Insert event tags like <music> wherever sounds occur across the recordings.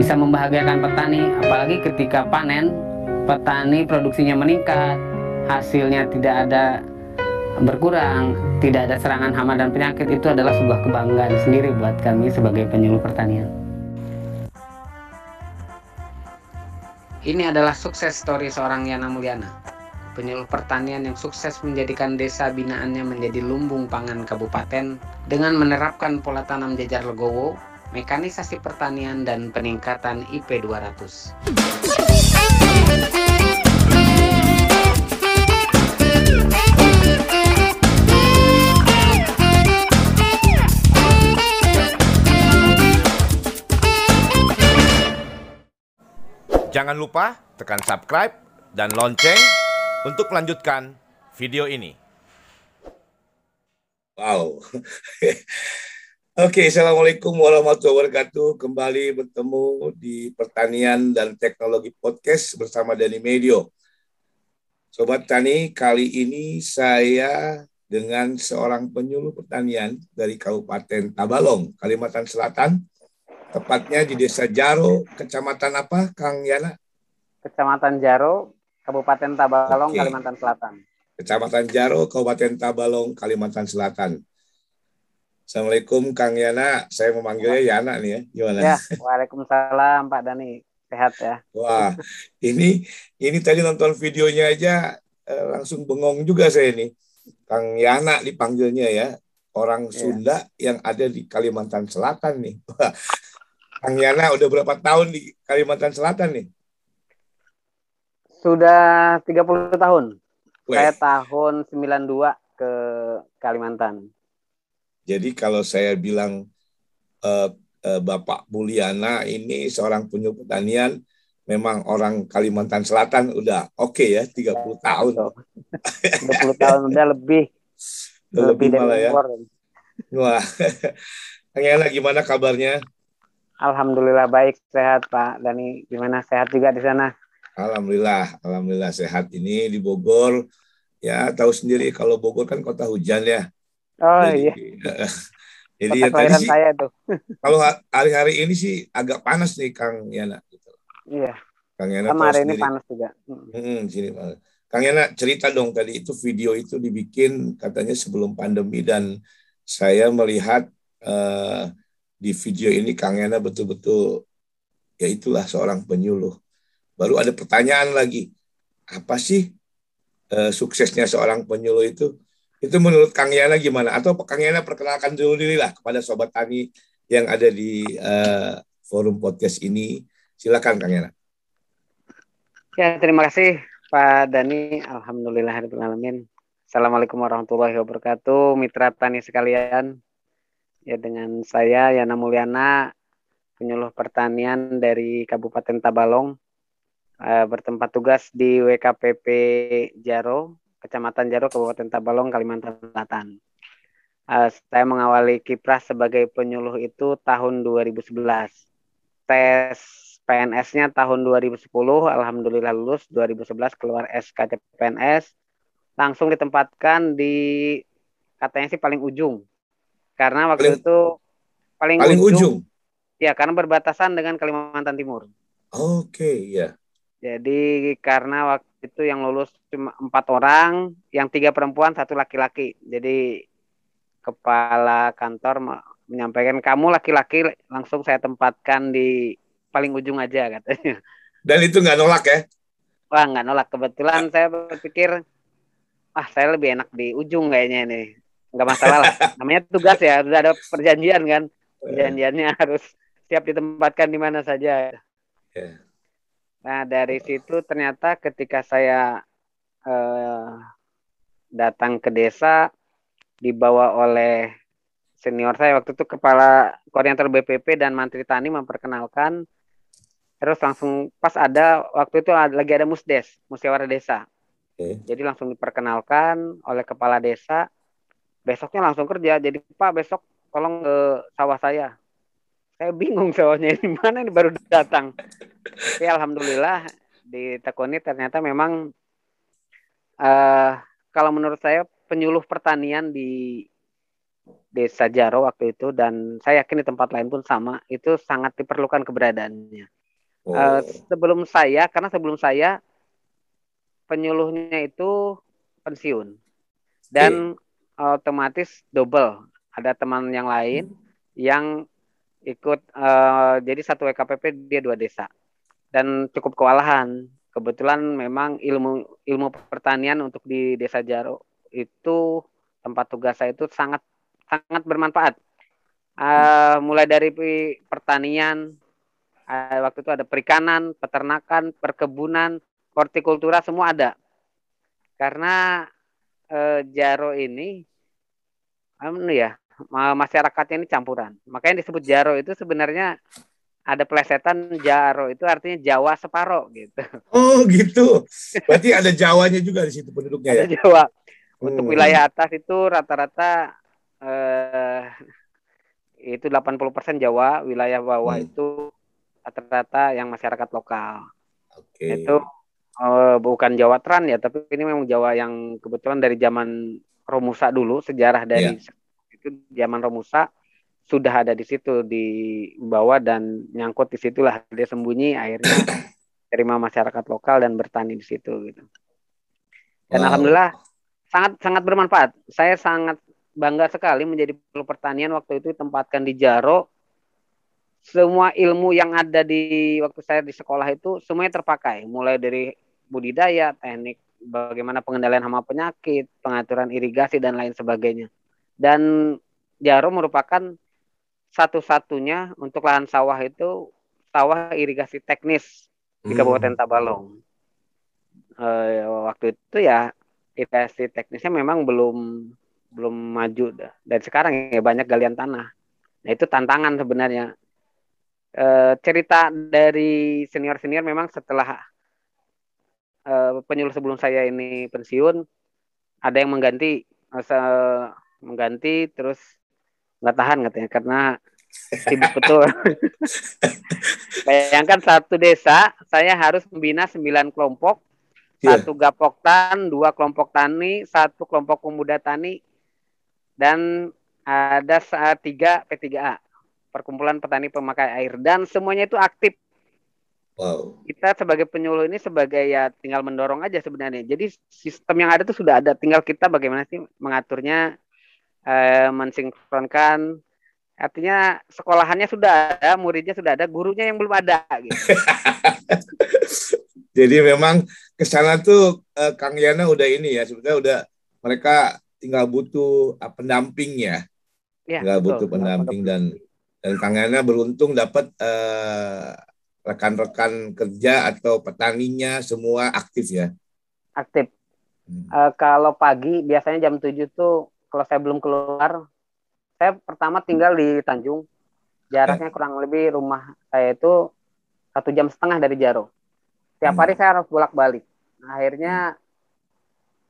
bisa membahagiakan petani apalagi ketika panen petani produksinya meningkat hasilnya tidak ada berkurang tidak ada serangan hama dan penyakit itu adalah sebuah kebanggaan sendiri buat kami sebagai penyuluh pertanian. Ini adalah sukses story seorang Yana Mulyana penyuluh pertanian yang sukses menjadikan desa binaannya menjadi lumbung pangan kabupaten dengan menerapkan pola tanam jajar legowo mekanisasi pertanian dan peningkatan IP 200. Jangan lupa tekan subscribe dan lonceng untuk melanjutkan video ini. Wow. <laughs> Oke, Assalamualaikum warahmatullahi wabarakatuh. Kembali bertemu di Pertanian dan Teknologi Podcast bersama Dani Medio. Sobat Tani, kali ini saya dengan seorang penyuluh pertanian dari Kabupaten Tabalong, Kalimantan Selatan, tepatnya di Desa Jaro, Kecamatan apa, Kang Yana? Kecamatan Jaro, Kabupaten Tabalong, Oke. Kalimantan Selatan. Kecamatan Jaro, Kabupaten Tabalong, Kalimantan Selatan. Assalamualaikum Kang Yana, saya memanggilnya Yana nih ya, gimana? Ya, Waalaikumsalam Pak Dani, sehat ya. Wah, ini ini tadi nonton videonya aja eh, langsung bengong juga saya nih. Kang Yana dipanggilnya ya, orang ya. Sunda yang ada di Kalimantan Selatan nih. <laughs> Wah, Kang Yana udah berapa tahun di Kalimantan Selatan nih? Sudah 30 tahun. Weh. Saya tahun 92 ke Kalimantan. Jadi kalau saya bilang uh, uh, Bapak Mulyana ini seorang penyuluh pertanian, memang orang Kalimantan Selatan udah oke okay ya, 30 tahun. 30 tahun udah lebih. <laughs> Udah lebih, lebih malah ya. Wah. <laughs> Kang gimana kabarnya? Alhamdulillah baik, sehat Pak Dani. Gimana sehat juga di sana? Alhamdulillah, alhamdulillah sehat ini di Bogor. Ya tahu sendiri kalau Bogor kan kota hujan ya. Oh Jadi, iya. <laughs> Jadi ya tadi sih, saya tuh. <laughs> kalau hari-hari ini sih agak panas nih Kang Yana. Gitu. Iya. Kang Yana Sama hari ini panas juga. Hmm, sini Kang Yana cerita dong tadi itu video itu dibikin katanya sebelum pandemi dan saya melihat uh, di video ini Kang Yana betul-betul ya itulah seorang penyuluh. Baru ada pertanyaan lagi, apa sih uh, suksesnya seorang penyuluh itu? Itu menurut Kang Yana gimana? Atau Kang Yana perkenalkan dulu diri lah kepada sobat tani yang ada di uh, forum podcast ini. Silakan Kang Yana. Ya, terima kasih Pak Dani. Alhamdulillahirobbilalamin. Assalamualaikum warahmatullahi wabarakatuh. Mitra tani sekalian. Ya dengan saya Yana Mulyana, penyuluh pertanian dari Kabupaten Tabalong, uh, bertempat tugas di WKPP Jaro, Kecamatan Jaro, Kabupaten Tabalong, Kalimantan Selatan. Uh, saya mengawali kiprah sebagai penyuluh itu tahun 2011. Tes PNS-nya tahun 2010, alhamdulillah lulus. 2011 keluar SK PNS, langsung ditempatkan di katanya sih paling ujung. Karena waktu paling, itu paling, paling ujung, ujung. Ya, karena berbatasan dengan Kalimantan Timur. Oke, okay, ya. Jadi karena waktu itu yang lulus cuma empat orang, yang tiga perempuan, satu laki-laki. Jadi kepala kantor menyampaikan kamu laki-laki langsung saya tempatkan di paling ujung aja katanya. Dan itu nggak nolak ya? Wah nggak nolak. Kebetulan saya berpikir, ah saya lebih enak di ujung kayaknya ini. Nggak masalah lah. <laughs> Namanya tugas ya, sudah ada perjanjian kan. Perjanjiannya harus siap ditempatkan di mana saja. Yeah. Nah dari situ ternyata ketika saya eh, datang ke desa dibawa oleh senior saya waktu itu kepala koordinator BPP dan Mantri Tani memperkenalkan. Terus langsung pas ada waktu itu lagi ada musdes musyawarah desa. Okay. jadi langsung diperkenalkan oleh kepala desa. Besoknya langsung kerja jadi pak besok tolong ke sawah saya saya bingung soalnya ini mana ini baru datang. Ya alhamdulillah di Tekoni ternyata memang uh, kalau menurut saya penyuluh pertanian di desa Jaro waktu itu dan saya yakin di tempat lain pun sama itu sangat diperlukan keberadaannya. Oh. Uh, sebelum saya karena sebelum saya penyuluhnya itu pensiun dan okay. otomatis double ada teman yang lain yang ikut uh, jadi satu WKPP dia dua desa dan cukup kewalahan kebetulan memang ilmu ilmu pertanian untuk di desa Jaro itu tempat tugas saya itu sangat sangat bermanfaat. Uh, mulai dari pertanian, uh, waktu itu ada perikanan, peternakan, perkebunan, hortikultura semua ada. Karena uh, Jaro ini, um, ya masyarakatnya ini campuran. Makanya disebut Jaro itu sebenarnya ada plesetan Jaro itu artinya Jawa separo gitu. Oh gitu. <laughs> Berarti ada Jawanya juga di situ penduduknya ada ya. Jawa. Untuk hmm. wilayah atas itu rata-rata eh, itu 80% Jawa, wilayah bawah hmm. itu rata-rata yang masyarakat lokal. Okay. Itu eh, bukan Jawa Tran ya, tapi ini memang Jawa yang kebetulan dari zaman Romusa dulu, sejarah dari yeah. Itu zaman Romusa sudah ada di situ di bawah dan nyangkut di situlah dia sembunyi akhirnya <coughs> terima masyarakat lokal dan bertani di situ gitu. Dan wow. alhamdulillah sangat sangat bermanfaat. Saya sangat bangga sekali menjadi pertanian waktu itu ditempatkan di Jaro. Semua ilmu yang ada di waktu saya di sekolah itu semuanya terpakai, mulai dari budidaya, teknik bagaimana pengendalian hama penyakit, pengaturan irigasi dan lain sebagainya. Dan Jaro merupakan satu-satunya untuk lahan sawah itu sawah irigasi teknis di hmm. Kabupaten Tabalong. Uh, waktu itu ya irigasi teknisnya memang belum belum maju dah. Dan sekarang ya banyak galian tanah. Nah itu tantangan sebenarnya. E, cerita dari senior-senior memang setelah e, penyuluh sebelum saya ini pensiun, ada yang mengganti, e, mengganti terus nggak tahan katanya karena sibuk betul. <laughs> Bayangkan satu desa, saya harus membina sembilan kelompok yeah. satu gapok tan, dua kelompok tani, satu kelompok pemuda tani, dan ada tiga P3A, Perkumpulan Petani Pemakai Air, dan semuanya itu aktif. Wow. Kita sebagai penyuluh ini sebagai ya tinggal mendorong aja sebenarnya. Jadi sistem yang ada itu sudah ada, tinggal kita bagaimana sih mengaturnya, eh, mensinkronkan. Artinya sekolahannya sudah ada, muridnya sudah ada, gurunya yang belum ada. Gitu. <laughs> Jadi memang ke sana tuh uh, Kang Yana udah ini ya, sebetulnya udah mereka tinggal butuh uh, pendamping ya. ya tinggal betul. butuh pendamping dan dan Kang Yana beruntung dapat uh, rekan-rekan kerja atau petaninya semua aktif ya. Aktif. Hmm. Uh, kalau pagi biasanya jam 7 tuh kalau saya belum keluar, saya pertama tinggal di Tanjung. Jaraknya eh. kurang lebih rumah saya itu satu jam setengah dari Jaro. Tiap hmm. hari saya harus bolak-balik. Nah, akhirnya hmm.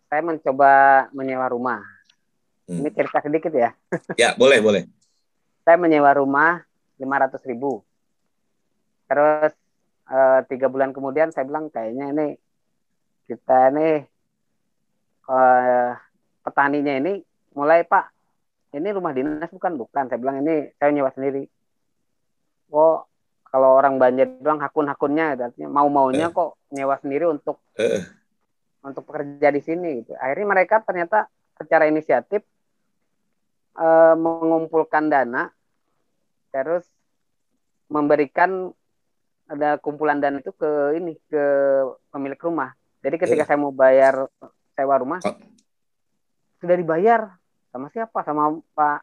saya mencoba menyewa rumah. Hmm. Ini cerita sedikit ya. <laughs> Ya, boleh, boleh. saya menyewa rumah 500 ribu. Terus eh, tiga bulan kemudian saya bilang kayaknya ini kita ini eh, petaninya ini mulai Pak ini rumah dinas bukan bukan saya bilang ini saya nyewa sendiri. Oh kalau orang banjir bilang hakun-hakunnya artinya mau-maunya uh. kok nyewa sendiri untuk uh. untuk pekerja di sini gitu. Akhirnya mereka ternyata secara inisiatif uh, mengumpulkan dana terus memberikan ada kumpulan dana itu ke ini ke pemilik rumah. Jadi ketika uh. saya mau bayar sewa rumah uh. sudah dibayar sama siapa? Sama Pak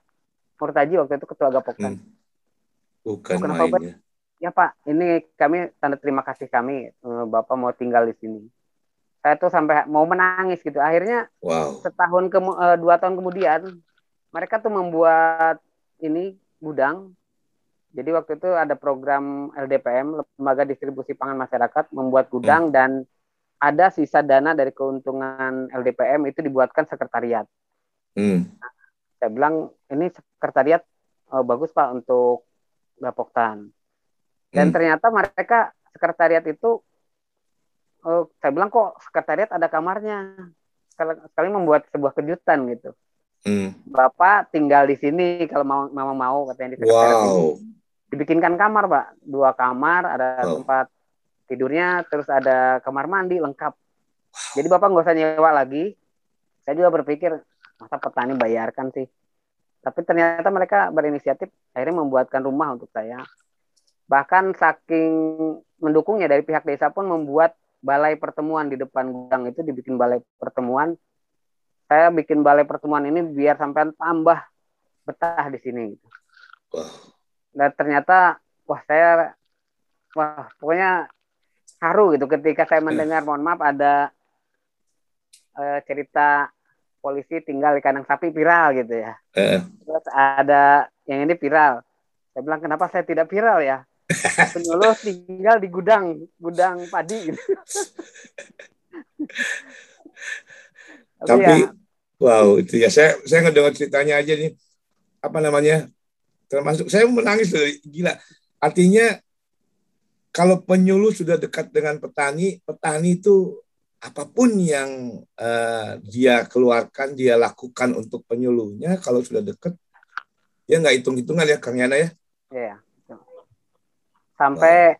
Murtaji waktu itu ketua Gapoktan. Hmm. Bukan Kenapa main, ya ya Pak, ini kami tanda terima kasih kami, eh, Bapak mau tinggal di sini. Saya tuh sampai mau menangis gitu. Akhirnya wow. setahun ke eh, dua tahun kemudian mereka tuh membuat ini gudang. Jadi waktu itu ada program LDPM, Lembaga Distribusi Pangan Masyarakat, membuat gudang hmm. dan ada sisa dana dari keuntungan LDPM itu dibuatkan sekretariat. Hmm. Saya bilang ini sekretariat oh, bagus Pak untuk Gapoktan. Dan hmm. ternyata mereka sekretariat itu oh, saya bilang kok sekretariat ada kamarnya. Sekali, sekali membuat sebuah kejutan gitu. Hmm. Bapak tinggal di sini kalau mau memang mau katanya di sekretariat ini. Wow. Dibikinkan kamar, Pak. Dua kamar, ada Wow. tempat tidurnya, terus ada kamar mandi lengkap. Jadi Bapak nggak usah nyewa lagi. Saya juga berpikir, masa petani bayarkan sih. Tapi ternyata mereka berinisiatif akhirnya membuatkan rumah untuk saya. Bahkan saking mendukungnya dari pihak desa pun membuat balai pertemuan di depan gudang itu dibikin balai pertemuan. Saya bikin balai pertemuan ini biar sampai tambah betah di sini. Wah. Dan ternyata wah saya wah pokoknya haru gitu ketika saya mendengar mohon maaf ada eh, cerita polisi tinggal di kandang sapi viral gitu ya. Eh, Terus ada yang ini viral. Saya bilang kenapa saya tidak viral ya? <laughs> Penyuluh tinggal di gudang, gudang padi <laughs> gitu. tapi ya, wow itu ya saya saya ngedengar ceritanya aja nih apa namanya termasuk saya menangis loh, gila artinya kalau penyuluh sudah dekat dengan petani petani itu apa pun yang eh, dia keluarkan dia lakukan untuk penyuluhnya kalau sudah dekat ya nggak hitung hitungan ya Kang Yana ya Iya. Sampai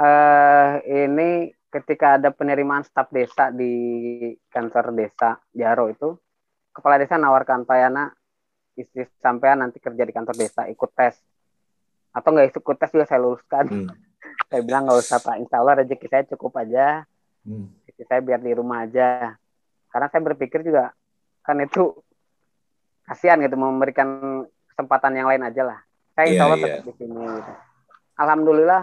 eh ini ketika ada penerimaan staf desa di kantor desa Jaro itu, kepala desa nawarkan Pak Yana istri sampean nanti kerja di kantor desa ikut tes atau nggak ikut tes juga saya luluskan. Hmm. <laughs> saya bilang nggak usah Pak, Insya Allah rezeki saya cukup aja, Hmm. Saya biar di rumah aja. Karena saya berpikir juga kan itu kasihan gitu memberikan kesempatan yang lain aja lah. Saya insya Iya, Allah iya. tetap di sini. Gitu. Alhamdulillah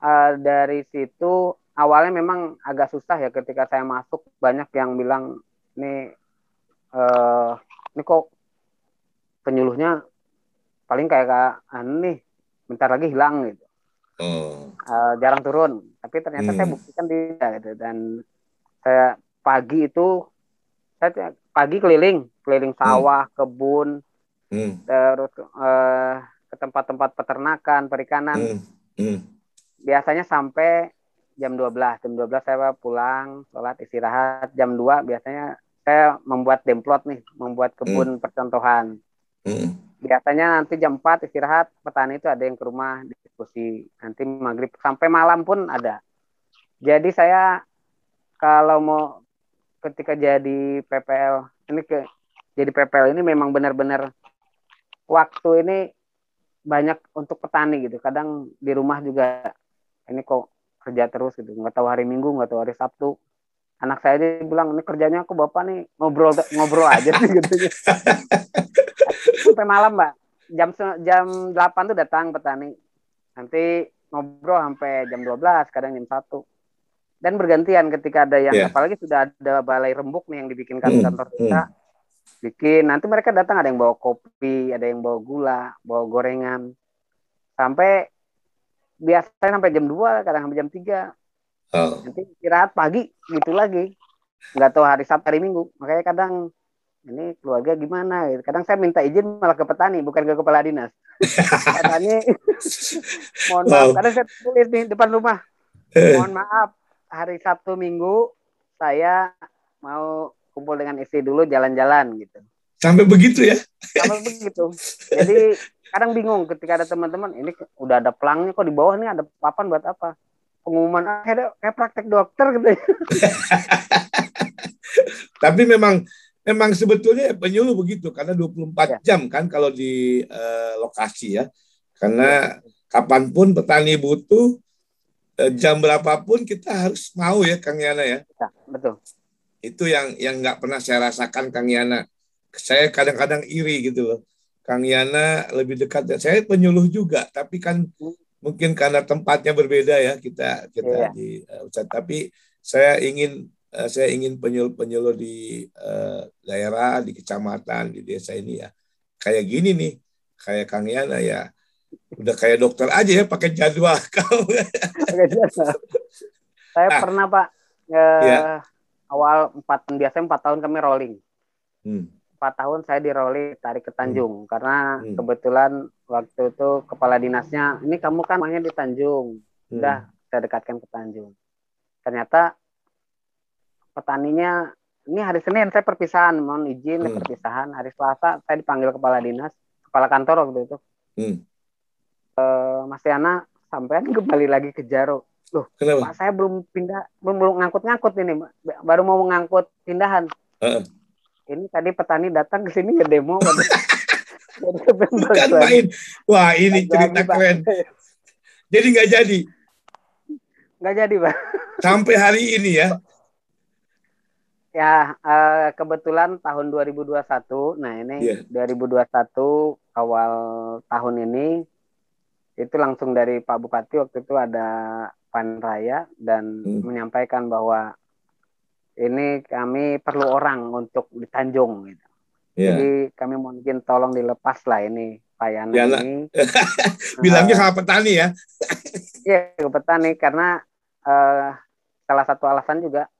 eh, dari situ awalnya memang agak susah ya ketika saya masuk banyak yang bilang ini eh ini kok penyuluhnya paling kayak kayak anu nih bentar lagi hilang gitu Oh. Eh, jarang turun tapi ternyata Hmm. saya buktikan tidak gitu dan saya pagi itu saya pagi keliling keliling sawah kebun Hmm. terus eh, ke tempat-tempat peternakan perikanan Hmm. Hmm. biasanya sampai jam 12 jam 12 saya pulang sholat istirahat jam 2 biasanya saya membuat demplot nih membuat kebun percontohan Hmm. biasanya nanti jam 4 istirahat petani itu ada yang ke rumah diskusi nanti maghrib. Sampai malam pun ada. Jadi saya kalau mau ketika jadi PPL ini ke jadi PPL ini memang benar-benar waktu ini banyak untuk petani gitu. Kadang di rumah juga ini kok kerja terus gitu. Nggak tahu hari minggu nggak tahu hari sabtu. Anak saya dia bilang ini kerjanya aku bapak nih ngobrol ngobrol aja sih <laughs> gitu. Sampai malam mbak. Jam jam 8 tuh datang petani nanti ngobrol sampai jam 12 kadang jam 1 dan bergantian ketika ada yang Iya. apalagi sudah ada balai rembuk nih yang dibikin Hmm, kantor desa bikin. Nanti mereka datang ada yang bawa kopi ada yang bawa gula bawa gorengan. Sampai biasanya sampai jam 2 kadang sampai jam 3 Oh. nanti istirahat pagi gitu lagi. Nggak tahu hari Sabtu hari Minggu. Makanya kadang ini keluarga gimana? Gitu. kadang saya minta izin malah ke petani bukan ke kepala dinas. Petani <laughs> mohon maaf Wow. kadang saya tulis di depan rumah. Eh, mohon maaf hari Sabtu Minggu saya mau kumpul dengan istri dulu jalan-jalan gitu. Sampai begitu ya? sama begitu. Jadi kadang bingung ketika ada teman-teman ini udah ada pelangnya kok di bawah nih ada papan buat apa? Pengumuman kayak, kayak praktek dokter gitu. <laughs> Tapi memang memang sebetulnya penyuluh begitu karena 24 Ya. jam kan kalau di eh, lokasi ya. Karena kapan pun petani butuh eh, jam berapapun kita harus mau ya Kang Yana ya. Ya, betul Itu yang yang nggak pernah saya rasakan Kang Yana. Saya kadang-kadang iri gitu loh. Kang Yana lebih dekat. Saya penyuluh juga, tapi kan mungkin karena tempatnya berbeda ya kita kita Iya. di Ustadz. Tapi saya ingin saya ingin penyuluh-penyuluh di eh, daerah, di kecamatan, di desa ini ya kayak gini nih, kayak Kang Yana ya. Udah kayak dokter aja ya pakai jadwal <laughs> kau. <laughs> Saya Nah. pernah pak eh, Iya. awal empat biasanya empat tahun kami rolling Hmm. empat tahun saya di rolling tarik ke Tanjung karena Hmm. kebetulan waktu itu kepala dinasnya ini kamu kan mainnya di Tanjung Hmm. udah saya dekatkan ke Tanjung ternyata petaninya ini hari Senin saya perpisahan, mohon izin Hmm. perpisahan. Hari Selasa saya dipanggil kepala dinas, kepala kantor waktu itu. Hmm. Eh, Mas Yana sampean kembali lagi ke Jaro. Kenapa? Pak saya belum pindah, belum belum ngangkut-ngangkut ini, baru mau ngangkut pindahan. Heeh. Ini tadi petani datang ke sini ya demo. <laughs> Bukan main. Wah ini Nggak cerita jadi, Pak. keren. Jadi nggak jadi Nggak jadi, Pak. sampai hari ini ya. Ya, eh, kebetulan tahun 2021, nah ini Iya. 2021 awal tahun ini itu langsung dari Pak Bupati waktu itu ada panen raya dan Hmm. menyampaikan bahwa ini kami perlu orang untuk di Tanjung gitu. Ya. Jadi kami mungkin tolong dilepas lah ini Pak Yana Yana. ini. <laughs> Bilangnya Eh, sama petani ya. Iya ke petani karena eh, salah satu alasan juga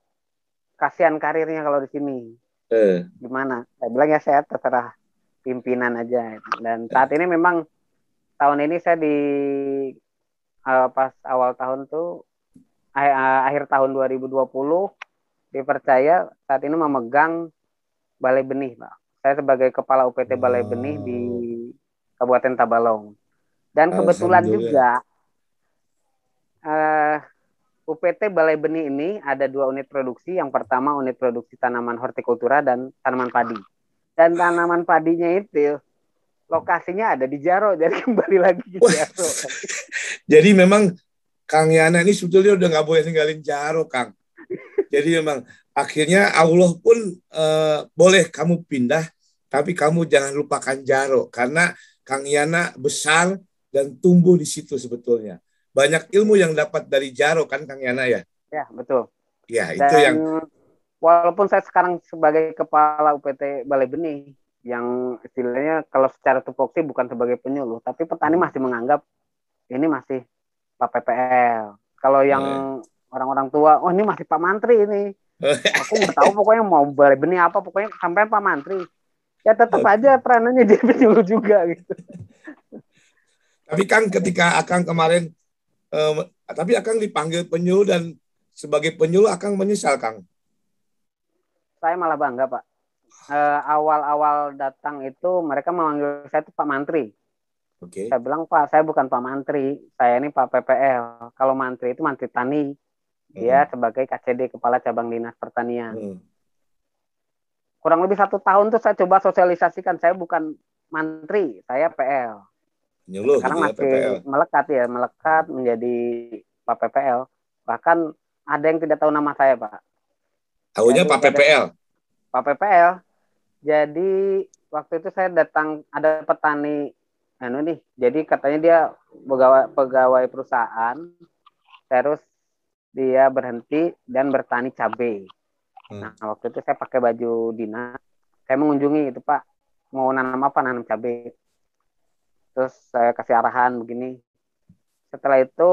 kasihan karirnya kalau di sini. Eh, Gimana? Saya bilang ya saya terserah pimpinan aja. Dan saat ini memang tahun ini saya di eh, pas awal tahun tuh ah, akhir tahun 2020 dipercaya saat ini memegang Balai Benih, Pak. Saya sebagai kepala UPT Balai Wow. Benih di Kabupaten Tabalong. Dan kebetulan juga eh UPT Balai Benih ini ada dua unit produksi. Yang pertama unit produksi tanaman hortikultura dan tanaman padi. Dan tanaman padinya itu lokasinya ada di Jaro, <laughs> jadi kembali lagi ke. Jaro. <laughs> jadi memang Kang Yana ini sebetulnya udah nggak boleh tinggalin Jaro, Kang. Jadi memang akhirnya Allah pun eh, boleh kamu pindah, tapi kamu jangan lupakan Jaro karena Kang Yana besar dan tumbuh di situ sebetulnya. Banyak ilmu yang dapat dari Jaro kan Kang Yana ya. Ya, betul. Ya, Dan itu yang walaupun saya sekarang sebagai kepala UPT Balai Benih yang istilahnya kalau secara tupoksi bukan sebagai penyuluh, tapi petani Hmm. masih menganggap ini masih Pak PPL. Kalau yang Hmm. orang-orang tua, oh ini masih Pak Mantri ini. Aku nggak tahu pokoknya mau Balai Benih apa, pokoknya sampai Pak Mantri. Ya tetap aja peranannya jadi <laughs> penyuluh juga gitu. Tapi Kang ketika Akang kemarin eh, tapi Akang dipanggil penyuluh dan sebagai penyuluh Akang menyesal Kang. Saya malah bangga Pak. Eh, awal-awal datang itu mereka memanggil saya itu Pak Mantri. Oke. Saya bilang Pak, saya bukan Pak Mantri, saya ini Pak PPL. Kalau Mantri itu Mantri Tani, dia sebagai KCD Kepala Cabang Dinas Pertanian. Hmm. Kurang lebih satu tahun tuh saya coba sosialisasikan, saya bukan Mantri, saya PL. Penyuluh Sekarang gitu ya, masih PPL. melekat ya, melekat menjadi Pak PPL. Bahkan ada yang tidak tahu nama saya Pak, Tahunya Pak ada- PPL. Pak PPL. Jadi waktu itu saya datang ada petani anu nih. Jadi katanya dia pegawai pegawai perusahaan terus dia berhenti dan bertani cabai. Hmm. Nah, waktu itu saya pakai baju dinas. Saya mengunjungi itu, Pak. Mau nanam apa? Nanam cabai. Terus saya kasih arahan begini. Setelah itu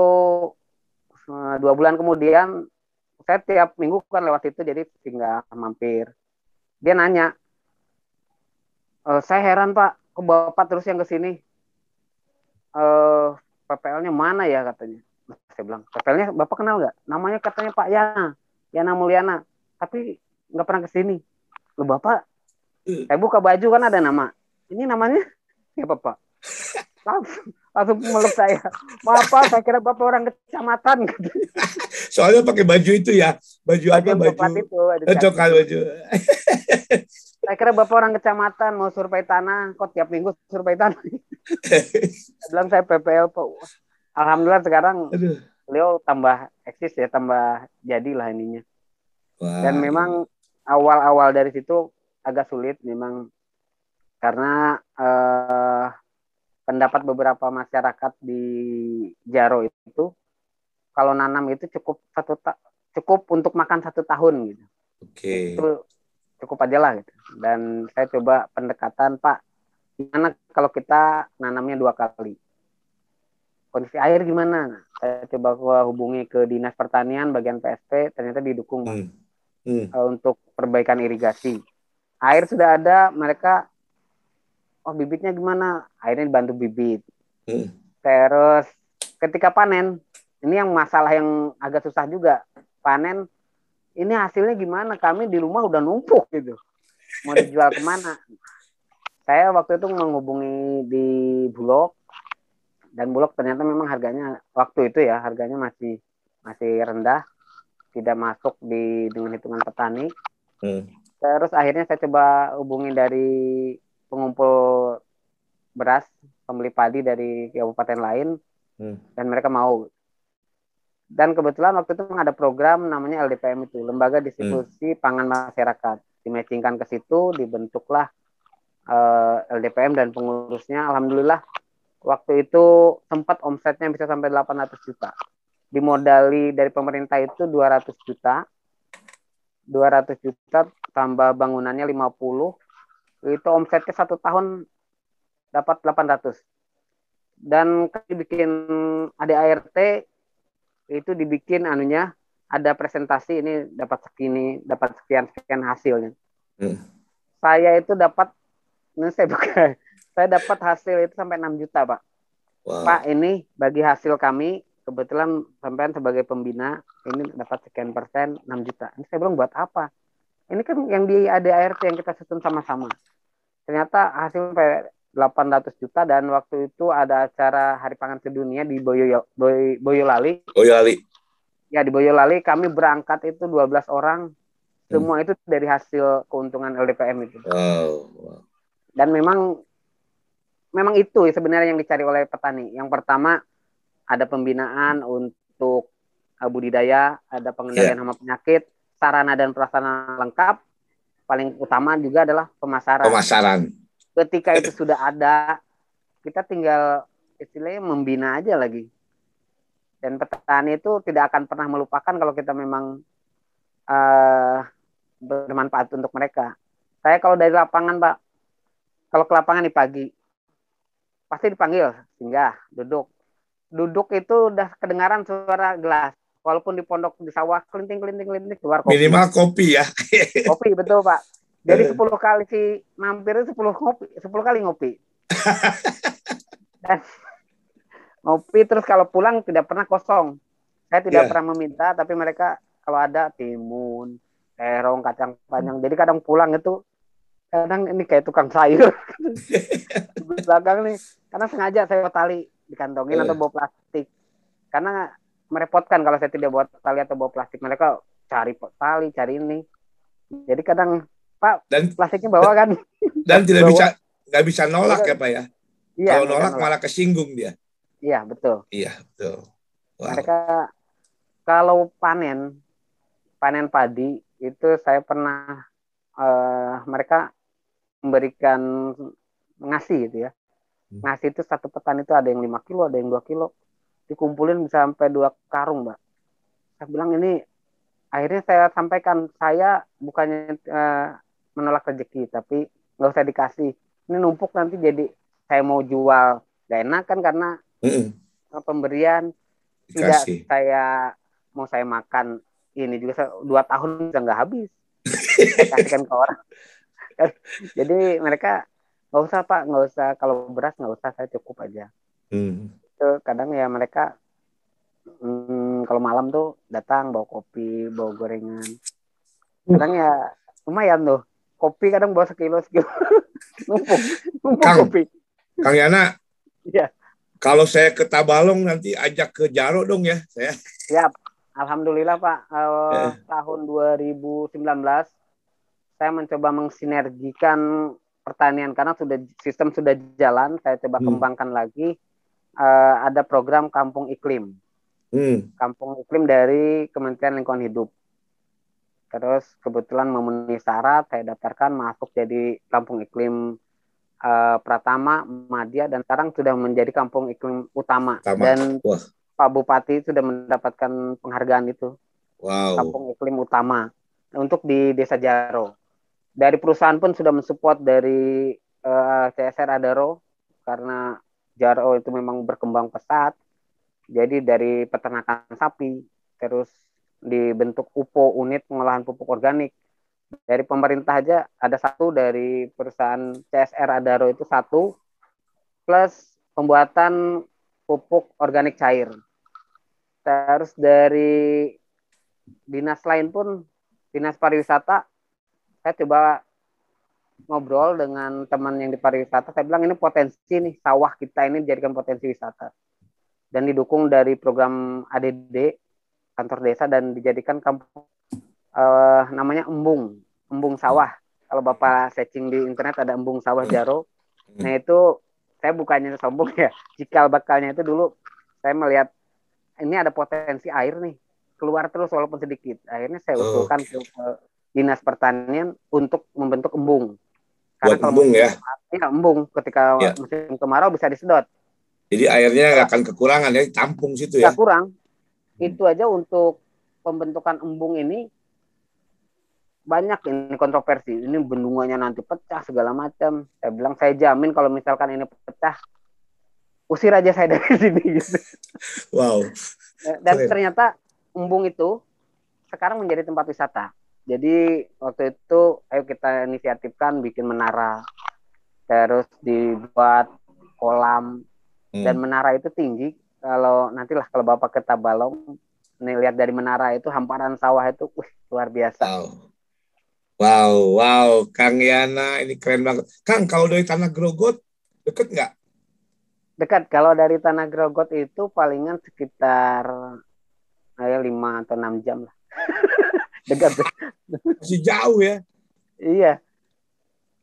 eh, dua bulan kemudian saya tiap minggu kan lewat situ jadi tinggal mampir. Dia nanya, "Eh, saya heran Pak, kok Bapak terus yang ke sini? Eh, PPL-nya mana ya katanya? Saya bilang, PPL-nya Bapak kenal nggak? Namanya katanya Pak Yana, Yana Mulyana. Tapi nggak pernah ke sini. Loh Bapak, saya buka baju kan ada nama. Ini namanya siapa Pak? Langsung, langsung meluk saya. Maaf Pak, saya kira Bapak orang kecamatan. <laughs> Soalnya pakai baju itu ya, baju, apa baju itu. baju eh, coklat baju. <laughs> Saya kira Bapak orang kecamatan mau survei tanah, kok tiap minggu survei tanah. <laughs> Saya bilang saya PPL Pak. Alhamdulillah sekarang Aduh. beliau tambah eksis ya, tambah jadilah ininya. Wah. Dan memang awal-awal dari situ agak sulit memang karena eh, pendapat beberapa masyarakat di Jaro itu kalau nanam itu cukup satu ta- cukup untuk makan satu tahun gitu Oke. itu cukup aja lah gitu. Dan saya coba pendekatan Pak, gimana kalau kita nanamnya dua kali? Kondisi air gimana? Nah, saya coba hubungi ke dinas pertanian bagian PSP, ternyata didukung Hmm. Hmm. eh, untuk perbaikan irigasi. Air sudah ada, mereka oh bibitnya gimana? Airnya dibantu bibit. Hmm. Terus ketika panen, ini yang masalah yang agak susah juga. Panen ini hasilnya gimana? Kami di rumah udah numpuk gitu. Mau dijual ke mana? Saya waktu itu menghubungi di Bulog dan Bulog ternyata memang harganya waktu itu ya harganya masih masih rendah, tidak masuk di dengan hitungan petani. Hmm. Terus akhirnya saya coba hubungi dari pengumpul beras, pembeli padi dari kabupaten lain, hmm. dan mereka mau. Dan kebetulan waktu itu ada program namanya LDPM itu lembaga distribusi hmm. pangan masyarakat. Dimatchingkan ke situ dibentuklah uh, eh, LDPM dan pengurusnya. Alhamdulillah waktu itu sempat omsetnya bisa sampai 800 juta. Dimodali dari pemerintah itu 200 juta. 200 juta tambah bangunannya 50 itu omsetnya satu tahun dapat 800 dan kami bikin ADART itu dibikin anunya ada presentasi ini dapat segini dapat sekian sekian hasilnya. Hmm. saya itu dapat ini saya buka <laughs> saya dapat hasil itu sampai 6 juta pak. Wow. pak ini bagi hasil kami kebetulan sampean sebagai pembina ini dapat sekian persen 6 juta. Ini saya bilang buat apa ini kan yang di ADART yang kita susun sama-sama ternyata hasil 800 juta dan waktu itu ada acara Hari Pangan Sedunia di Boyo, Boy, Boyolali. Boyolali. Ya di Boyolali kami berangkat itu 12 orang. Semua hmm. itu dari hasil keuntungan LDPM itu. Oh. Dan memang memang itu sebenarnya yang dicari oleh petani. Yang pertama ada pembinaan untuk budidaya, ada pengendalian yeah. hama penyakit, sarana dan prasarana lengkap. Paling utama juga adalah pemasaran. Pemasaran ketika itu sudah ada kita tinggal istilahnya membina aja lagi dan petani itu tidak akan pernah melupakan kalau kita memang uh, bermanfaat untuk mereka saya kalau dari lapangan pak kalau ke lapangan di pagi pasti dipanggil singgah duduk duduk itu udah kedengaran suara gelas walaupun di pondok di sawah kelinting kelinting kelinting keluar kopi minimal kopi ya <laughs> kopi betul pak dari 10 eh. kali si mampir itu 10 ngopi, 10 kali ngopi. <laughs> Dan ngopi terus kalau pulang tidak pernah kosong. Saya tidak yeah. pernah meminta tapi mereka kalau ada timun, terong, kacang panjang. Jadi kadang pulang itu kadang ini kayak tukang sayur. <laughs> belakang nih karena sengaja saya tali dikantongin yeah. atau bawa plastik. Karena merepotkan kalau saya tidak bawa tali atau bawa plastik. Mereka cari tali, cari ini. Jadi kadang Pak, dan plastiknya bawa kan? Dan tidak bawa. bisa nggak bisa nolak ya Pak ya? Iya, Kalau nolak, nolak malah kesinggung dia. Iya betul. Iya betul. Wow. Mereka kalau panen panen padi itu saya pernah uh, mereka memberikan ngasih gitu ya. Hmm. Ngasih itu satu petan itu ada yang lima kilo, ada yang dua kilo. Dikumpulin bisa sampai dua karung, Mbak. Saya bilang ini akhirnya saya sampaikan saya bukannya uh, menolak rezeki tapi nggak usah dikasih. Ini numpuk nanti jadi saya mau jual. Gak enak kan karena mm -mm. pemberian. Dikasih. tidak saya mau saya makan. Ini juga dua tahun bisa nggak habis. <laughs> Kasihkan ke orang. <laughs> Jadi mereka nggak usah pak. Nggak usah. Kalau beras nggak usah. Saya cukup aja. Mm. Itu kadang ya mereka hmm, kalau malam tuh datang bawa kopi bawa gorengan. Kadang ya lumayan tuh. Kopi kadang bawa sekilo sekilo. <laughs> Numpuk numpuk Kang, kopi. Kang Yana ya kalau saya ke Tabalong nanti ajak ke Jaro dong ya saya. Siap. Alhamdulillah Pak. Uh, eh. tahun 2019 saya mencoba mensinergikan pertanian. Karena sudah sistem sudah jalan saya coba hmm. kembangkan lagi uh, ada program kampung iklim hmm. kampung iklim dari Kementerian Lingkungan Hidup terus kebetulan memenuhi syarat saya daftarkan masuk jadi kampung iklim uh, Pratama Madia dan sekarang sudah menjadi kampung iklim utama Tama. dan Wah. Pak Bupati sudah mendapatkan penghargaan itu wow. kampung iklim utama untuk di Desa Jaro dari perusahaan pun sudah mensupport dari uh, eh, CSR Adaro karena Jaro itu memang berkembang pesat. Jadi dari peternakan sapi terus dibentuk UPO unit pengolahan pupuk organik. Dari pemerintah aja ada satu dari perusahaan CSR Adaro itu satu plus pembuatan pupuk organik cair. Terus dari dinas lain pun dinas pariwisata saya coba ngobrol dengan teman yang di pariwisata saya bilang ini potensi nih sawah kita ini dijadikan potensi wisata. Dan didukung dari program ADD kantor desa dan dijadikan kampung uh, namanya embung embung sawah. Kalau bapak searching di internet ada embung sawah Jaro. Nah itu saya bukannya sombong ya cikal bakalnya itu dulu saya melihat ini ada potensi air nih keluar terus walaupun sedikit. Akhirnya saya usulkan ke dinas pertanian untuk membentuk embung karena Buat embung ya? Iya embung. Ketika ya. musim kemarau bisa disedot. Jadi airnya nggak akan kekurangan ya, tampung situ ya? Nggak kurang. Hmm. Itu aja untuk pembentukan embung ini banyak ini kontroversi. Ini bendungannya nanti pecah segala macam. Saya bilang saya jamin kalau misalkan ini pecah, usir aja saya dari <laughs> sini gitu. Wow. Dan Keren. ternyata embung itu sekarang menjadi tempat wisata. Jadi waktu itu ayo kita inisiatifkan bikin menara, terus dibuat kolam hmm. dan menara itu tinggi. Kalau nantilah kalau bapak ke Tabalong, nih lihat dari menara itu hamparan sawah itu, wih, luar biasa. Wow. Wow, wow, Kang Yana ini keren banget. Kang, kalau dari Tanah Grogot deket nggak? Dekat. Kalau dari Tanah Grogot itu palingan sekitar ayo lima atau enam jam lah. <laughs> dekat masih jauh ya iya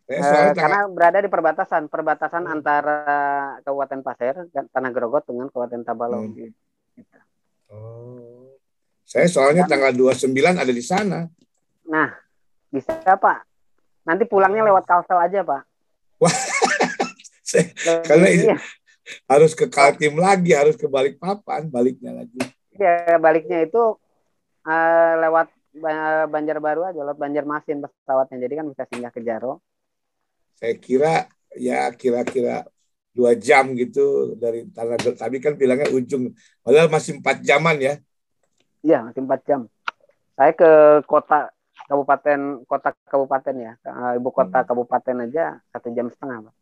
eh, uh, karena berada di perbatasan perbatasan hmm. antara Kabupaten Pasir dan Tanah Grogot dengan Kabupaten Tabalong hmm. gitu. oh saya soalnya dan, tanggal 29 ada di sana nah bisa Pak nanti pulangnya lewat Kalsel aja Pak Wah, <laughs> saya, karena ini iya. harus ke Kaltim lagi harus ke Balikpapan baliknya lagi Iya, baliknya itu uh, lewat Banjarbaru aja lewat Banjarmasin pesawatnya. Jadi kan bisa singgah ke Jaro. Saya kira ya kira-kira dua jam gitu dari tanah tadi kan bilangnya ujung. Padahal masih empat jaman ya. Iya masih empat jam. Saya ke kota kabupaten kota kabupaten ya. Ibu kota hmm. kabupaten aja satu jam setengah pak.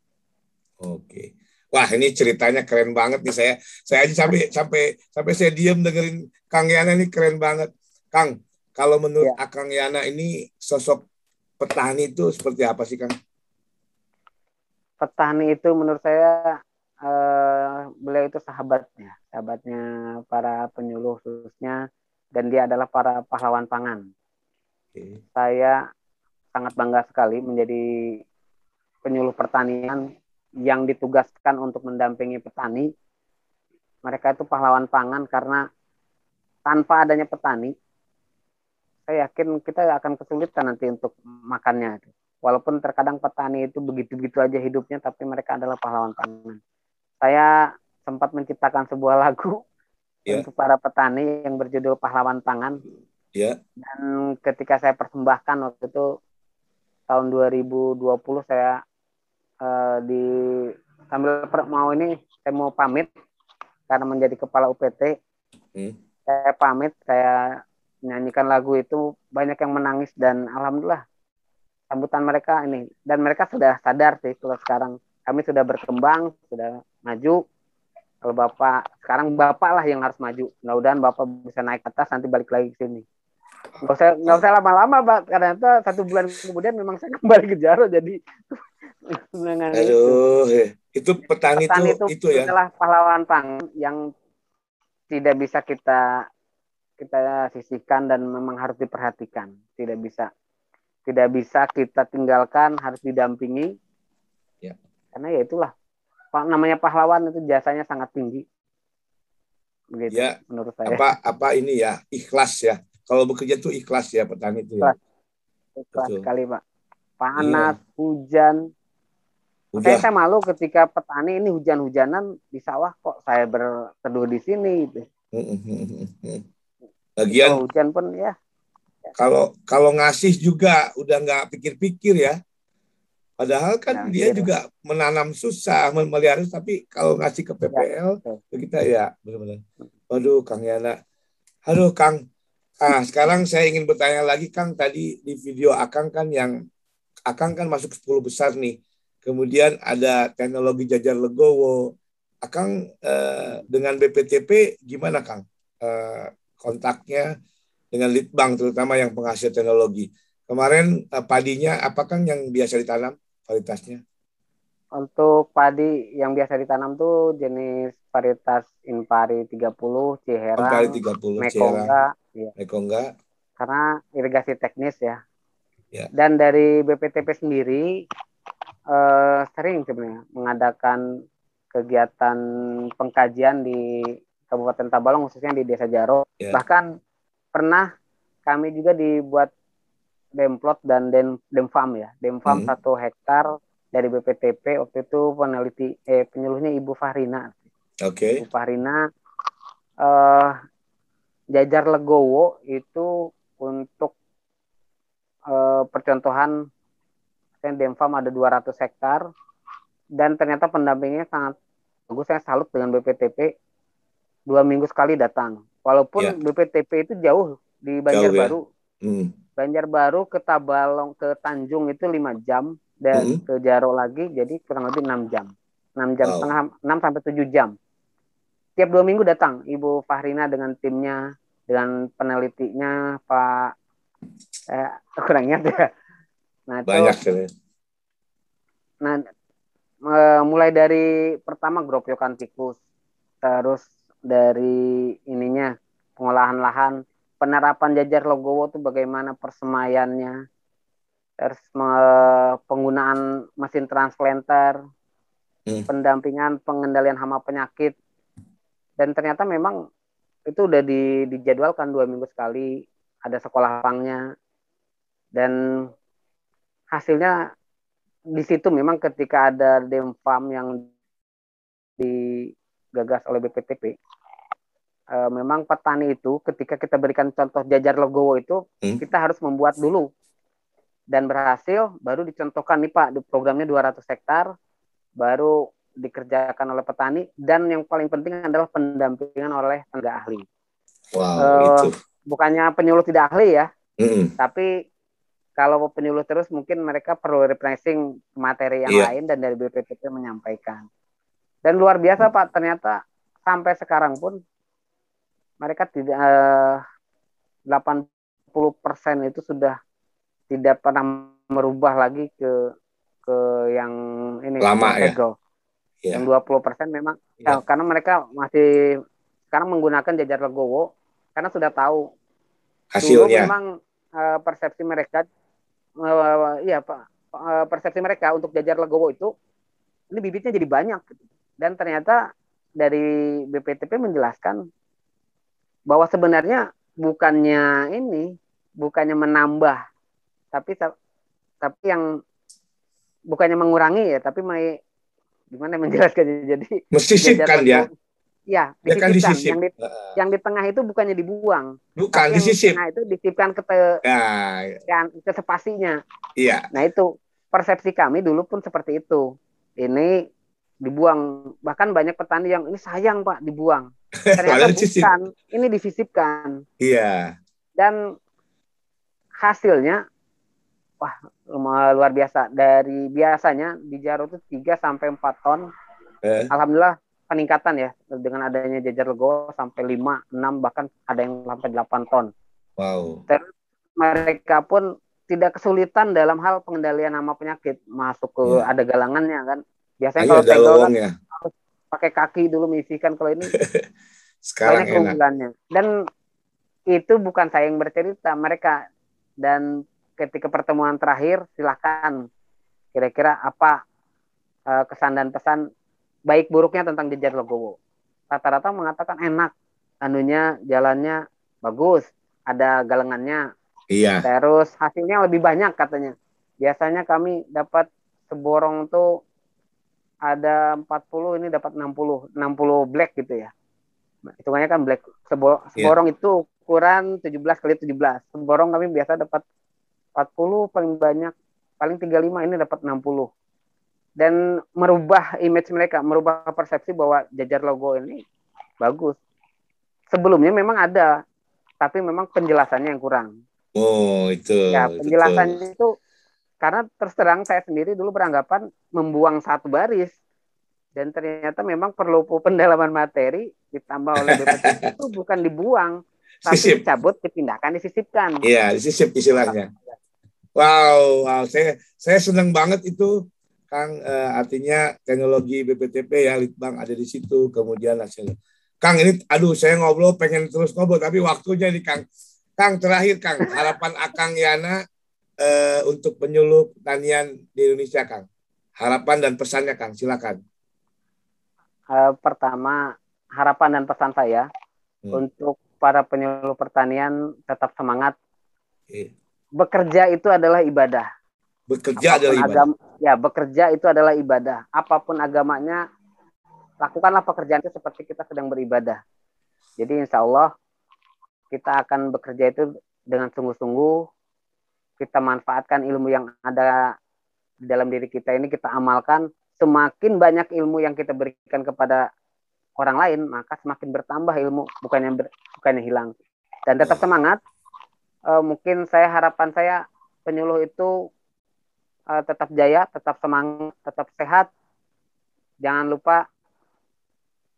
Oke. Wah ini ceritanya keren banget nih saya. Saya aja sampai sampai sampai saya diam dengerin Kang Yana ini keren banget. Kang, kalau menurut ya. Akang Yana ini sosok petani itu seperti apa sih Kang? Petani itu menurut saya eh, beliau itu sahabatnya, sahabatnya para penyuluh khususnya dan dia adalah para pahlawan pangan. Okay. Saya sangat bangga sekali menjadi penyuluh pertanian yang ditugaskan untuk mendampingi petani. Mereka itu pahlawan pangan karena tanpa adanya petani, saya yakin kita akan kesulitan nanti untuk makannya. Walaupun terkadang petani itu begitu-begitu aja hidupnya, tapi mereka adalah pahlawan pangan. Saya sempat menciptakan sebuah lagu yeah. untuk para petani yang berjudul Pahlawan Pangan. Yeah. Dan ketika saya persembahkan waktu itu tahun 2020 saya uh, di sambil mau ini saya mau pamit karena menjadi kepala UPT. Hmm. Saya pamit, saya menyanyikan lagu itu banyak yang menangis dan alhamdulillah sambutan mereka ini dan mereka sudah sadar sih kalau sekarang. Kami sudah berkembang sudah maju. Kalau bapak sekarang bapak lah yang harus maju. Mudah-mudahan bapak bisa naik ke atas nanti balik lagi ke sini. Nggak usah nggak usah lama-lama pak. Karena itu satu bulan kemudian memang saya <laughs> kembali ke Jaro jadi <laughs> Aduh, itu, itu petani, petani itu, itu, itu ya? adalah pahlawan pang yang tidak bisa kita kita sisihkan dan memang harus diperhatikan. Tidak bisa tidak bisa kita tinggalkan, harus didampingi. Ya. Karena ya itulah namanya pahlawan itu jasanya sangat tinggi. Begitu ya, menurut saya. Apa apa ini ya, ikhlas ya. Kalau bekerja itu ikhlas ya petani itu ya. Ikhlas sekali, Pak. Panas, iya. hujan. Udah. Saya, saya malu ketika petani ini hujan-hujanan di sawah kok saya berteduh di sini gitu. Bagian oh, hujan pun ya. Kalau kalau ngasih juga udah nggak pikir-pikir ya. Padahal kan nah, dia iya. juga menanam susah, memelihara tapi kalau ngasih ke PPL ya, kita ya benar-benar. Waduh, Kang Yana. Aduh, Kang. Ah, sekarang saya ingin bertanya lagi, Kang. Tadi di video Akang kan yang Akang kan masuk 10 besar nih. Kemudian ada teknologi jajar legowo. Akang eh, dengan BPTP gimana, Kang? Eh, kontaknya dengan litbang terutama yang penghasil teknologi. Kemarin uh, padinya apakah yang biasa ditanam varietasnya? Untuk padi yang biasa ditanam tuh jenis varietas Impari 30, Ciherang, Impari 30, Mekongga, ya. Mekongga. Karena irigasi teknis ya. ya. Dan dari BPTP sendiri eh, sering sebenarnya mengadakan kegiatan pengkajian di Kabupaten Tabalong khususnya di Desa Jaro. Yeah. Bahkan pernah kami juga dibuat demplot dan dem demfam ya, demfam hmm. satu hektar dari BPTP waktu itu peneliti eh penyuluhnya Ibu Fahrina. Oke. Okay. Ibu Fahrina eh Jajar Legowo itu untuk eh, percontohan demfam ada 200 hektar dan ternyata pendampingnya sangat bagus saya salut dengan BPTP dua minggu sekali datang walaupun yeah. BPTP itu jauh di Banjarbaru ya? hmm. Banjarbaru ke Tabalong ke Tanjung itu lima jam dan hmm. ke Jaro lagi jadi kurang lebih enam jam enam jam wow. setengah enam sampai tujuh jam tiap dua minggu datang Ibu Fahrina dengan timnya dengan penelitinya Pak eh, kurang ingat ya nah itu, banyak sih nah mulai dari pertama gropyokan tikus, terus dari ininya pengolahan lahan, penerapan jajar logowo itu bagaimana persemaiannya, terus penggunaan mesin transplanter, hmm. pendampingan pengendalian hama penyakit, dan ternyata memang itu udah di, dijadwalkan dua minggu sekali ada sekolah lapangnya dan hasilnya di situ memang ketika ada demfam yang digagas oleh BPTP, uh, eh, memang petani itu ketika kita berikan contoh jajar logowo itu, hmm. kita harus membuat dulu dan berhasil baru dicontohkan nih Pak di programnya 200 hektar baru dikerjakan oleh petani dan yang paling penting adalah pendampingan oleh tenaga ahli. Wow, uh, itu. Bukannya penyuluh tidak ahli ya, mm. tapi kalau penyuluh terus mungkin mereka perlu refreshing materi yang yeah. lain dan dari BPPT menyampaikan. Dan luar biasa Pak, ternyata sampai sekarang pun mereka tidak eh, 80% itu sudah tidak pernah merubah lagi ke ke yang ini lama ya. Yeah. Yang 20% memang yeah. ya, karena mereka masih sekarang menggunakan jajar legowo karena sudah tahu hasilnya. Dulu memang uh, persepsi mereka uh, ya Pak uh, persepsi mereka untuk jajar legowo itu ini bibitnya jadi banyak dan ternyata dari BPTP menjelaskan bahwa sebenarnya bukannya ini bukannya menambah tapi tapi yang bukannya mengurangi ya tapi mai gimana menjelaskannya <laughs> jadi mesisipkan ya Ya, ya kan disisip. Yang di, yang di tengah itu bukannya dibuang. Bukan, disisip. Nah, itu disisipkan ke te, ya. ke sepasinya. Iya. Nah, itu persepsi kami dulu pun seperti itu. Ini dibuang. Bahkan banyak petani yang ini sayang, Pak, dibuang. <laughs> Ternyata bukan, ini disisipkan. Iya. Dan hasilnya wah luar biasa. Dari biasanya di Jaro itu 3 sampai 4 ton. Eh. Alhamdulillah peningkatan ya dengan adanya jajar legowo sampai 5, 6 bahkan ada yang sampai 8 ton. Wow. Terus mereka pun tidak kesulitan dalam hal pengendalian nama penyakit masuk ke ya. ada galangannya kan. Biasanya kalau tegel kan ya. harus pakai kaki dulu mengisikan kalau ini <laughs> sekarang enak. Dan itu bukan saya yang bercerita, mereka dan ketika pertemuan terakhir silahkan kira-kira apa uh, kesan dan pesan baik buruknya tentang jejar Legowo. Rata-rata mengatakan enak, anunya jalannya bagus, ada galengannya. Iya. Terus hasilnya lebih banyak katanya. Biasanya kami dapat seborong tuh ada 40 ini dapat 60 60 black gitu ya. Hitungannya kan black Sebo, iya. seborong yeah. itu ukuran 17 kali 17. Seborong kami biasa dapat 40 paling banyak paling 35 ini dapat 60 dan merubah image mereka, merubah persepsi bahwa jajar logo ini bagus. Sebelumnya memang ada, tapi memang penjelasannya yang kurang. Oh, itu. Ya, penjelasannya itu karena terus terang saya sendiri dulu beranggapan membuang satu baris dan ternyata memang perlu pendalaman materi ditambah oleh BPT <laughs> itu bukan dibuang tapi Sisip. dicabut, dipindahkan, disisipkan. Iya, disisip istilahnya. Wow, wow, saya saya senang banget itu Kang eh, artinya teknologi BPTP ya Litbang ada di situ kemudian hasilnya. Kang ini aduh saya ngobrol pengen terus ngobrol tapi waktunya nih Kang. Kang terakhir Kang harapan Akang Yana eh, untuk penyuluh pertanian di Indonesia Kang. Harapan dan pesannya Kang silakan. Eh, pertama, harapan dan pesan saya Hmm. untuk para penyuluh pertanian tetap semangat. Oke. Bekerja itu adalah ibadah. Bekerja adalah Apa pun ibadah. agama- ya, bekerja itu adalah ibadah. Apa pun agamanya, lakukanlah pekerjaan itu seperti kita sedang beribadah. Jadi insya Allah kita akan bekerja itu dengan sungguh-sungguh. Kita manfaatkan ilmu yang ada di dalam diri kita ini kita amalkan. Semakin banyak ilmu yang kita berikan kepada orang lain, maka semakin bertambah ilmu, bukannya ber- bukannya hilang. Dan tetap semangat. Eh, mungkin saya harapan saya penyuluh itu eh, tetap jaya, tetap semangat, tetap sehat. Jangan lupa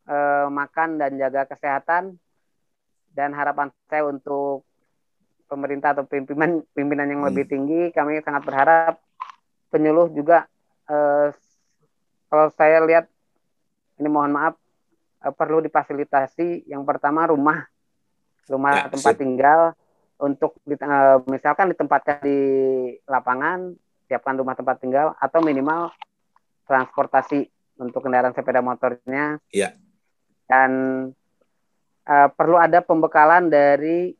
eh, makan dan jaga kesehatan. Dan harapan saya untuk pemerintah atau pimpinan pimpinan yang Hmm. lebih tinggi, kami sangat berharap penyuluh juga eh, kalau saya lihat ini mohon maaf eh, perlu difasilitasi yang pertama rumah rumah Ya, tempat sip. tinggal untuk di- eh, misalkan ditempatkan di lapangan siapkan rumah tempat tinggal atau minimal transportasi untuk kendaraan sepeda motornya Iya. dan eh, perlu ada pembekalan dari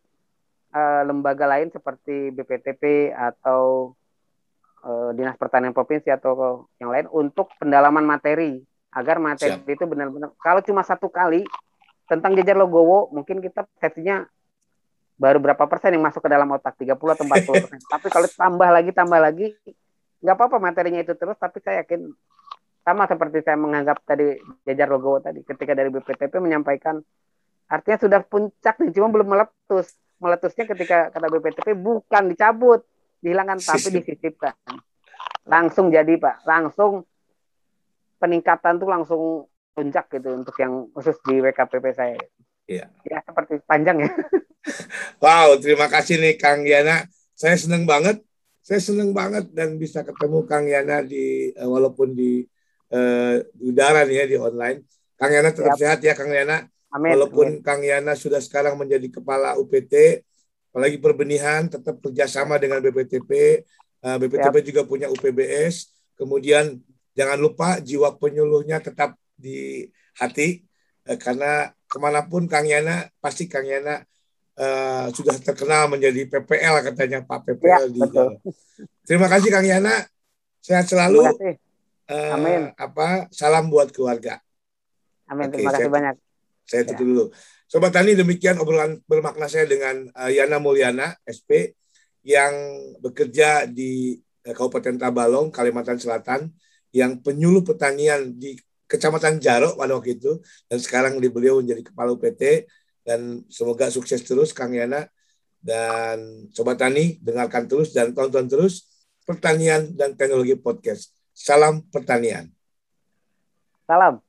eh, lembaga lain seperti BPTP atau eh, Dinas Pertanian Provinsi atau yang lain untuk pendalaman materi. Agar materi Siap. itu benar-benar kalau cuma satu kali tentang jajar logowo mungkin kita persepsinya baru berapa persen yang masuk ke dalam otak? 30 atau 40 persen. <laughs> Tapi kalau tambah lagi tambah lagi nggak apa-apa materinya itu terus. Tapi saya yakin sama seperti saya menganggap tadi jajar logowo tadi ketika dari BPTP menyampaikan artinya sudah puncak nih cuma belum meletus meletusnya ketika kata BPTP bukan dicabut dihilangkan <laughs> tapi Sisip. disisipkan langsung jadi pak langsung peningkatan tuh langsung puncak gitu untuk yang khusus di WKPP saya Iya. ya seperti panjang ya <laughs> Wow, terima kasih nih Kang Yana. Saya senang banget. Saya senang banget dan bisa ketemu Kang Yana di eh, walaupun di eh, di udara nih ya di online. Kang Yana tetap Siap. sehat ya Kang Yana. Amin, Walaupun amin. Kang Yana sudah sekarang menjadi kepala UPT, apalagi perbenihan tetap kerjasama dengan BPTP. Eh, BPTP juga punya UPBS. Kemudian jangan lupa jiwa penyuluhnya tetap di hati eh, karena ke mana pun Kang Yana pasti Kang Yana eh, sudah terkenal menjadi PPL katanya Pak PPL Ya, di betul. Terima kasih Kang Yana. Sehat terima selalu. kasih Eh, Amin. Apa salam buat keluarga. amin Oke, terima kasih saya- banyak Saya Ya. tutup dulu. Sobat Tani, demikian obrolan bermakna saya dengan eh, Yana Mulyana, SP, yang bekerja di eh, Kabupaten Tabalong, Kalimantan Selatan, yang penyuluh pertanian di Kecamatan Jarok pada waktu itu, dan sekarang di beliau menjadi Kepala UPT, dan semoga sukses terus Kang Yana. Dan Sobat Tani, dengarkan terus dan tonton terus Pertanian dan Teknologi Podcast. Salam Pertanian. salam